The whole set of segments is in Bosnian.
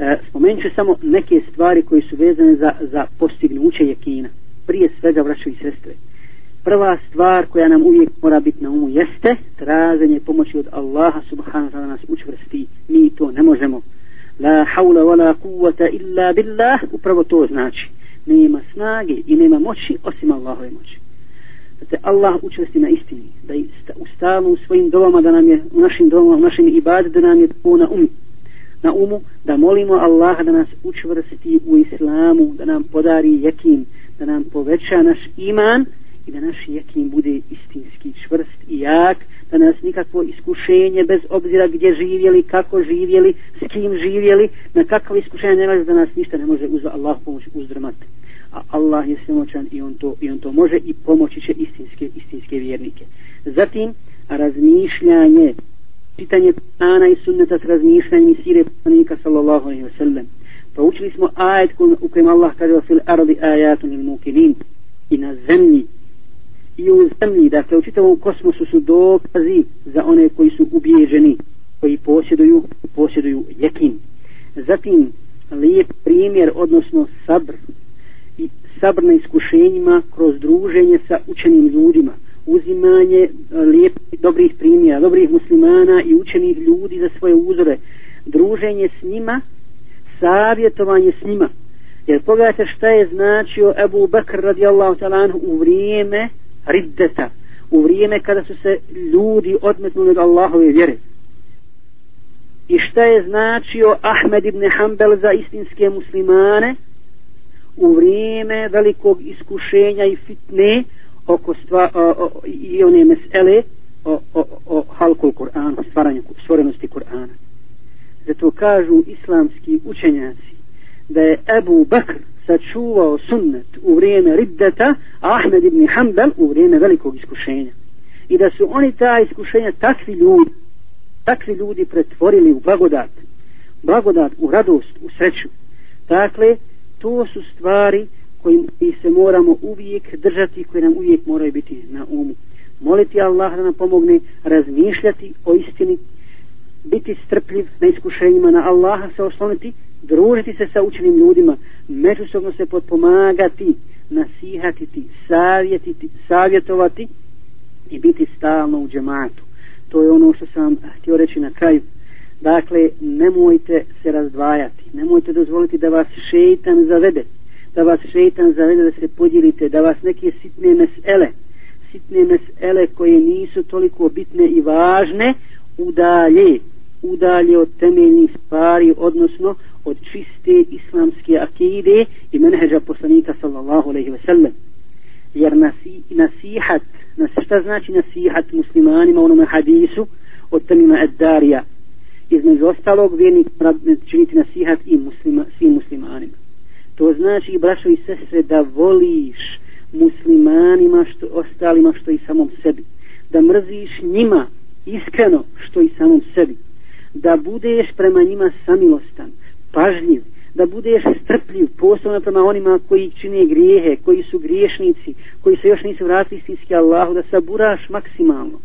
E, spomenut ću samo neke stvari koje su vezane za, za postignuće jekina. Prije svega, vraću i sestre. Prva stvar koja nam uvijek mora biti na umu jeste traženje pomoći od Allaha subhanahu wa ta'ala nas učvrsti. Mi to ne možemo. La hawla wa la kuvvata illa billah. Upravo to znači. Nema snage i nema moći osim Allahove moći. Znate, Allah učvrsti na istini. Da je u svojim dovama, da nam je u našim dovama, u našim ibadu, da nam je to na umu na umu da molimo Allaha da nas učvrsti u islamu, da nam podari jekin, da nam poveća naš iman i da naš jekin bude istinski čvrst i jak, da nas nikakvo iskušenje bez obzira gdje živjeli, kako živjeli, s kim živjeli, na kakvo iskušenje ne može da nas ništa ne može uz Allah pomoć uzdrmati. A Allah je svemoćan i on to, i on to može i pomoći će istinske, istinske vjernike. Zatim, razmišljanje čitanje Kur'ana i sunneta s razmišljanjem sire poslanika sallallahu alaihi wa sallam. Proučili smo ajet u kojem Allah kaže fil ardi ajatun il mukinin i na zemlji i u zemlji, dakle u čitavom kosmosu su dokazi za one koji su ubježeni, koji posjeduju, posjeduju jekin. Zatim, lijep primjer, odnosno sabr i sabr na iskušenjima kroz druženje sa učenim ljudima uzimanje e, lijepih, dobrih primjera, dobrih muslimana i učenih ljudi za svoje uzore, druženje s njima, savjetovanje s njima. Jer pogledajte šta je značio Ebu Bakr radijallahu talan u vrijeme riddeta, u vrijeme kada su se ljudi odmetnuli od Allahove vjere. I šta je značio Ahmed ibn Hanbel za istinske muslimane u vrijeme velikog iskušenja i fitne, oko stva, o, o, i one mesele o, o, o halku Kur'ana, stvaranju stvorenosti Kur'ana. Zato kažu islamski učenjaci da je Ebu Bakr sačuvao sunnet u vrijeme riddeta, a Ahmed ibn Hanbal u vrijeme velikog iskušenja. I da su oni ta iskušenja takvi ljudi, takvi ljudi pretvorili u blagodat, blagodat u radost, u sreću. Dakle, to su stvari kojim se moramo uvijek držati, koji nam uvijek moraju biti na umu. Moliti Allah da nam pomogne razmišljati o istini, biti strpljiv na iskušenjima, na Allaha se osloniti, družiti se sa učenim ljudima, međusobno se potpomagati, nasihatiti, savjetiti, savjetovati i biti stalno u džematu. To je ono što sam htio reći na kraju. Dakle, nemojte se razdvajati, nemojte dozvoliti da vas šeitan zavede, da vas šeitan zavede da se podijelite, da vas neke sitne mesele, sitne mesele koje nisu toliko bitne i važne, udalje, udalje od temeljnih stvari, odnosno od čiste islamske akide i menheđa poslanika sallallahu alaihi ve sellem. Jer nasi, nasihat, nas, šta znači nasihat muslimanima u onome hadisu od temima eddarija? Između ostalog, vjernik činiti nasihat i muslima, svim muslimanima. To znači, braćo i sestre, da voliš muslimanima što ostalima što i samom sebi. Da mrziš njima iskreno što i samom sebi. Da budeš prema njima samilostan, pažljiv, da budeš strpljiv posebno prema onima koji čine grijehe, koji su griješnici, koji se još nisu vratili istinski Allahu, da saburaš maksimalno,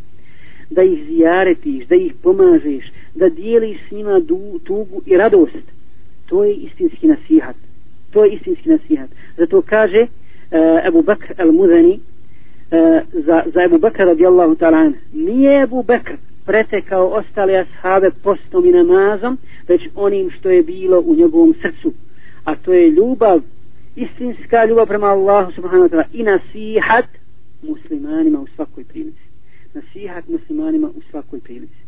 da ih zijaretiš, da ih pomažeš, da dijeliš s njima du, tugu i radost. To je istinski nasihat to je istinski nasihat. Zato kaže uh, Ebu Bakr al-Mudani uh, e, za, za Ebu Bakr radijallahu ta'ala nije Ebu Bakr pretekao ostale ashave postom i namazom već onim što je bilo u njegovom srcu. A to je ljubav istinska ljubav prema Allahu subhanahu wa ta'ala i nasihat muslimanima u svakoj prilici. Nasihat muslimanima u svakoj prilici.